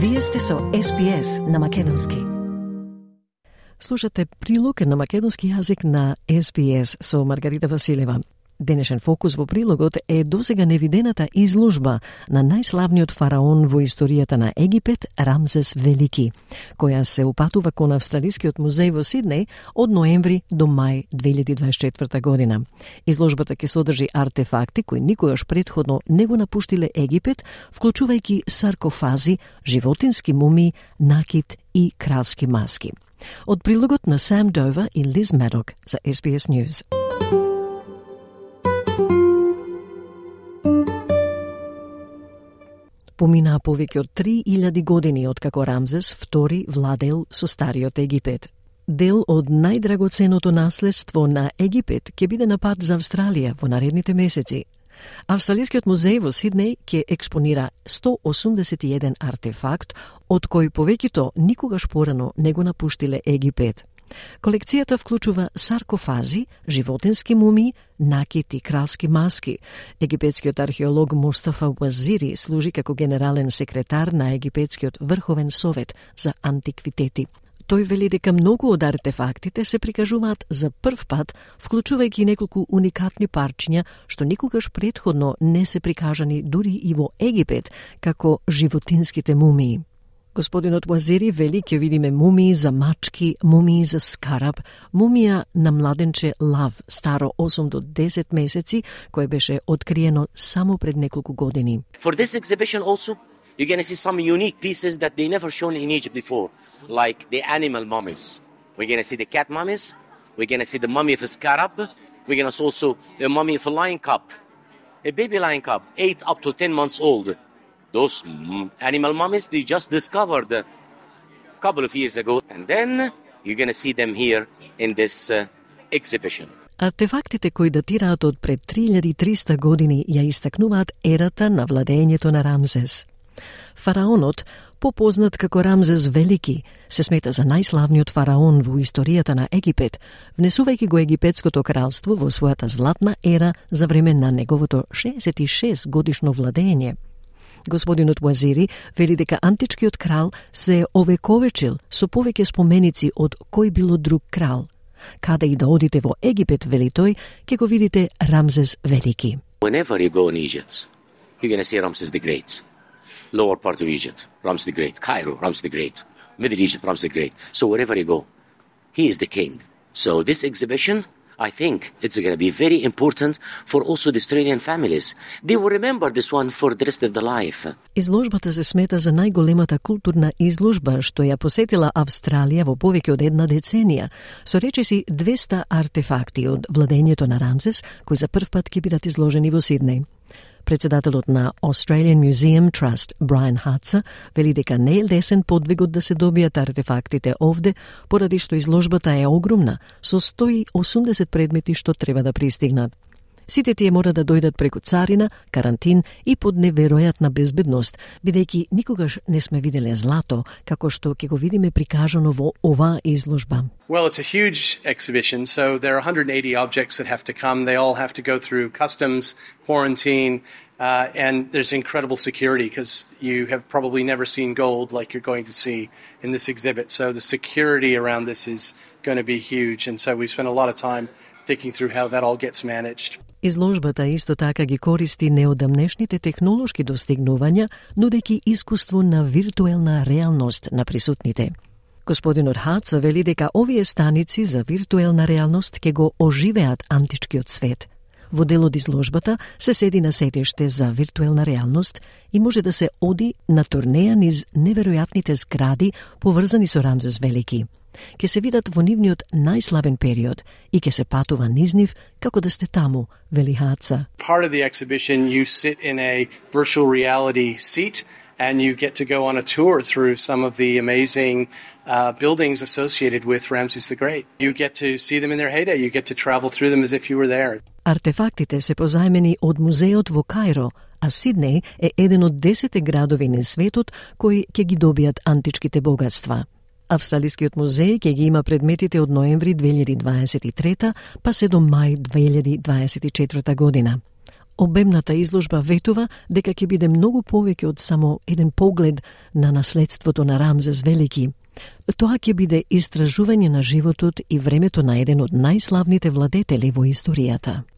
Вие сте со SPS на Македонски. Слушате прилог на македонски јазик на SPS со Маргарита Василева. Денешен фокус во прилогот е досега невидената изложба на најславниот фараон во историјата на Египет, Рамзес Велики, која се упатува кон Австралискиот музеј во Сиднеј од ноември до мај 2024 година. Изложбата ќе содржи артефакти кои никогаш предходно не го напуштиле Египет, вклучувајќи саркофази, животински муми, накит и кралски маски. Од прилогот на Сам Дова и Лиз Медок за SBS News. Поминаа повеќе од 3000 години откако Рамзес II владел со Стариот Египет. Дел од најдрагоценото наследство на Египет ќе биде на пат за Австралија во наредните месеци. Австралискиот музеј во Сиднеј ќе експонира 181 артефакт, од кои повеќето никогаш порано не го напуштиле Египет. Колекцијата вклучува саркофази, животински мумии, накит и кралски маски. Египетскиот археолог Мустафа Уазири служи како генерален секретар на Египетскиот врховен совет за антиквитети. Тој вели дека многу од артефактите се прикажуваат за прв пат, вклучувајќи неколку уникатни парчиња што никогаш предходно не се прикажани дури и во Египет, како животинските мумии. Господинот Уазери вели ќе видиме мумии за мачки, мумии за скараб, мумија на младенче Лав, старо 8 до 10 месеци, кое беше откриено само пред неколку години. For this exhibition also, you're going to see some unique pieces that they never shown in Egypt before, like the animal mummies. We're going to see the cat mummies, we're going to see the mummy of a scarab, we're going to see also the mummy of a lion cub, a baby lion cub, 8 up to 10 months old. Those mm, animal mummies, they just discovered a couple of years ago. And then you're going to see them here in this uh, exhibition. Артефактите кои датираат од пред 3300 години ја истакнуваат ерата на владењето на Рамзес. Фараонот, попознат како Рамзес Велики, се смета за најславниот фараон во историјата на Египет, внесувајќи го египетското кралство во својата златна ера за време на неговото 66 годишно владење – Господинот Уазири вели дека античкиот крал се овековечил со повеќе споменици од кој било друг крал. Каде и да одите во Египет, вели тој, ќе го видите Рамзес Велики. Whenever you go in Egypt, you're going to see Ramses the Great. Lower part of Egypt, Ramses the Great. Cairo, Ramses the Great. Middle Egypt, Ramses the Great. So wherever you go, he is the king. So this exhibition I think it's going to be very important for also the Australian families. They will remember this one for the rest of their life. Изложбата се смета за најголемата културна изложба што ја посетила Австралија во повеќе од една деценија, со речиси 200 артефакти од владењето на Рамзес, кои за прв пат ќе бидат изложени во Сиднеј. Председателот на Australian Museum Trust, Брайан Хатса, вели дека не е лесен подвигот да се добијат артефактите овде, поради што изложбата е огромна, со 180 предмети што треба да пристигнат. Сите тие мора да дојдат преку царина, карантин и под неверојатна безбедност, бидејќи никогаш не сме виделе злато, како што ќе го видиме прикажано во оваа изложба. Well, it's a huge exhibition, so there are 180 objects that have to come. They all have to go through customs, quarantine, uh, and there's incredible security because you have probably never seen gold like you're going to see in this exhibit. So the security around this is going to be huge, and so we've spent a lot of time thinking through how that all gets managed. Изложбата исто така ги користи неодамнешните технолошки достигнувања, нудејќи искуство на виртуелна реалност на присутните. Господинот Хац вели дека овие станици за виртуелна реалност ќе го оживеат античкиот свет. Во дел од изложбата се седи на седиште за виртуелна реалност и може да се оди на турнеја низ неверојатните згради поврзани со Рамзес Велики – ќе се видат во нивниот најславен период и ќе се патува низ нив како да сте таму, вели Хаца. Part of the exhibition you sit in a virtual reality seat and you get to go on a tour through some of the amazing uh, buildings associated with Ramses the Great. You get to see them in their heyday. You get to travel through them as if you were there. Артефактите се позајмени од музеот во Кајро, а Сиднеј е еден од десете градови на светот кои ќе ги добијат античките богатства. Австралискиот музеј ќе ги има предметите од ноември 2023 па се до мај 2024 година. Обемната изложба ветува дека ќе биде многу повеќе од само еден поглед на наследството на Рамзес Велики. Тоа ќе биде истражување на животот и времето на еден од најславните владетели во историјата.